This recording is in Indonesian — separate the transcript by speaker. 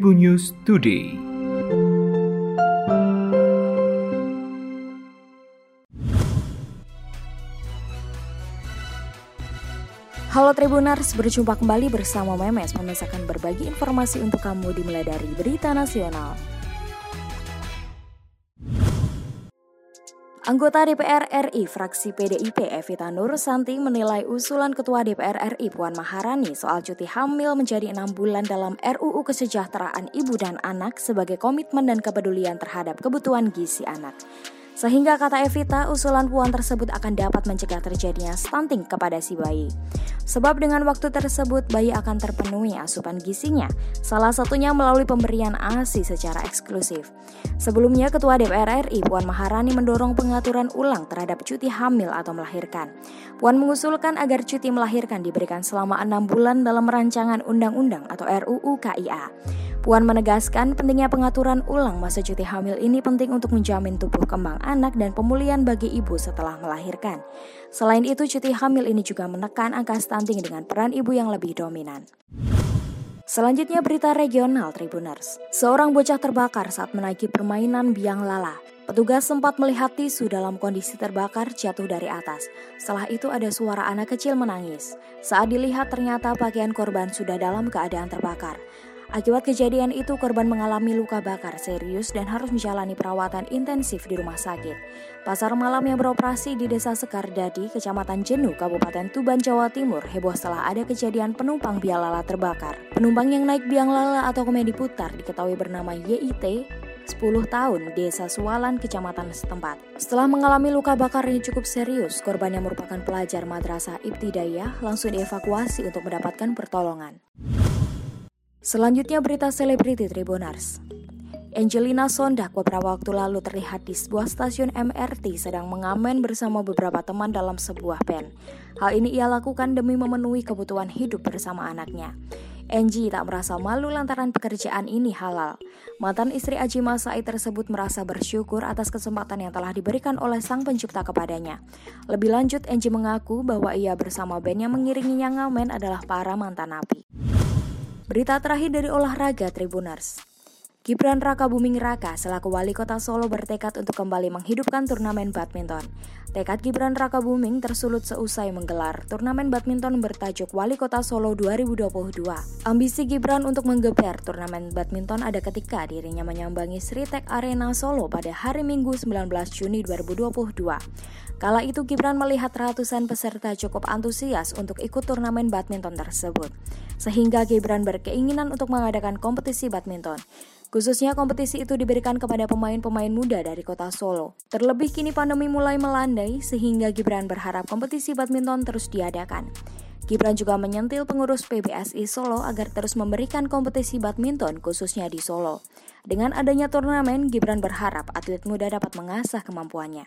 Speaker 1: Tribun News Today.
Speaker 2: Halo Tribuners, berjumpa kembali bersama Memes akan berbagi informasi untuk kamu dimulai dari berita nasional. Anggota DPR RI fraksi PDIP Evita Nur Santi menilai usulan Ketua DPR RI Puan Maharani soal cuti hamil menjadi enam bulan dalam RUU Kesejahteraan Ibu dan Anak sebagai komitmen dan kepedulian terhadap kebutuhan gizi anak. Sehingga kata Evita, usulan Puan tersebut akan dapat mencegah terjadinya stunting kepada si bayi. Sebab dengan waktu tersebut bayi akan terpenuhi asupan gizinya, salah satunya melalui pemberian ASI secara eksklusif. Sebelumnya Ketua DPR RI Puan Maharani mendorong pengaturan ulang terhadap cuti hamil atau melahirkan. Puan mengusulkan agar cuti melahirkan diberikan selama enam bulan dalam rancangan undang-undang atau RUU KIA. Puan menegaskan pentingnya pengaturan ulang masa cuti hamil ini penting untuk menjamin tubuh kembang anak dan pemulihan bagi ibu setelah melahirkan. Selain itu, cuti hamil ini juga menekan angka stunting dengan peran ibu yang lebih dominan. Selanjutnya berita regional Tribuners. Seorang bocah terbakar saat menaiki permainan biang lala. Petugas sempat melihat tisu dalam kondisi terbakar jatuh dari atas. Setelah itu ada suara anak kecil menangis. Saat dilihat ternyata pakaian korban sudah dalam keadaan terbakar. Akibat kejadian itu, korban mengalami luka bakar serius dan harus menjalani perawatan intensif di rumah sakit. Pasar malam yang beroperasi di Desa Sekardadi, Kecamatan Jenu, Kabupaten Tuban, Jawa Timur, heboh setelah ada kejadian penumpang biang lala terbakar. Penumpang yang naik biang lala atau komedi putar diketahui bernama YIT 10 tahun Desa Sualan, Kecamatan setempat. Setelah mengalami luka bakar yang cukup serius, korban yang merupakan pelajar Madrasah Ibtidayah langsung dievakuasi untuk mendapatkan pertolongan. Selanjutnya berita selebriti Tribunars. Angelina Sondak beberapa waktu lalu terlihat di sebuah stasiun MRT sedang mengamen bersama beberapa teman dalam sebuah band. Hal ini ia lakukan demi memenuhi kebutuhan hidup bersama anaknya. Angie tak merasa malu lantaran pekerjaan ini halal. Mantan istri Aji Masai tersebut merasa bersyukur atas kesempatan yang telah diberikan oleh sang pencipta kepadanya. Lebih lanjut, Angie mengaku bahwa ia bersama band yang mengiringinya ngamen adalah para mantan napi. Berita terakhir dari olahraga Tribuners. Gibran Raka Buming Raka selaku wali kota Solo bertekad untuk kembali menghidupkan turnamen badminton. Tekad Gibran Raka Buming tersulut seusai menggelar turnamen badminton bertajuk Wali Kota Solo 2022. Ambisi Gibran untuk menggeber turnamen badminton ada ketika dirinya menyambangi Sritek Arena Solo pada hari Minggu 19 Juni 2022. Kala itu Gibran melihat ratusan peserta cukup antusias untuk ikut turnamen badminton tersebut sehingga Gibran berkeinginan untuk mengadakan kompetisi badminton. Khususnya kompetisi itu diberikan kepada pemain-pemain muda dari kota Solo. Terlebih kini pandemi mulai melandai sehingga Gibran berharap kompetisi badminton terus diadakan. Gibran juga menyentil pengurus PBSI Solo agar terus memberikan kompetisi badminton khususnya di Solo. Dengan adanya turnamen, Gibran berharap atlet muda dapat mengasah kemampuannya.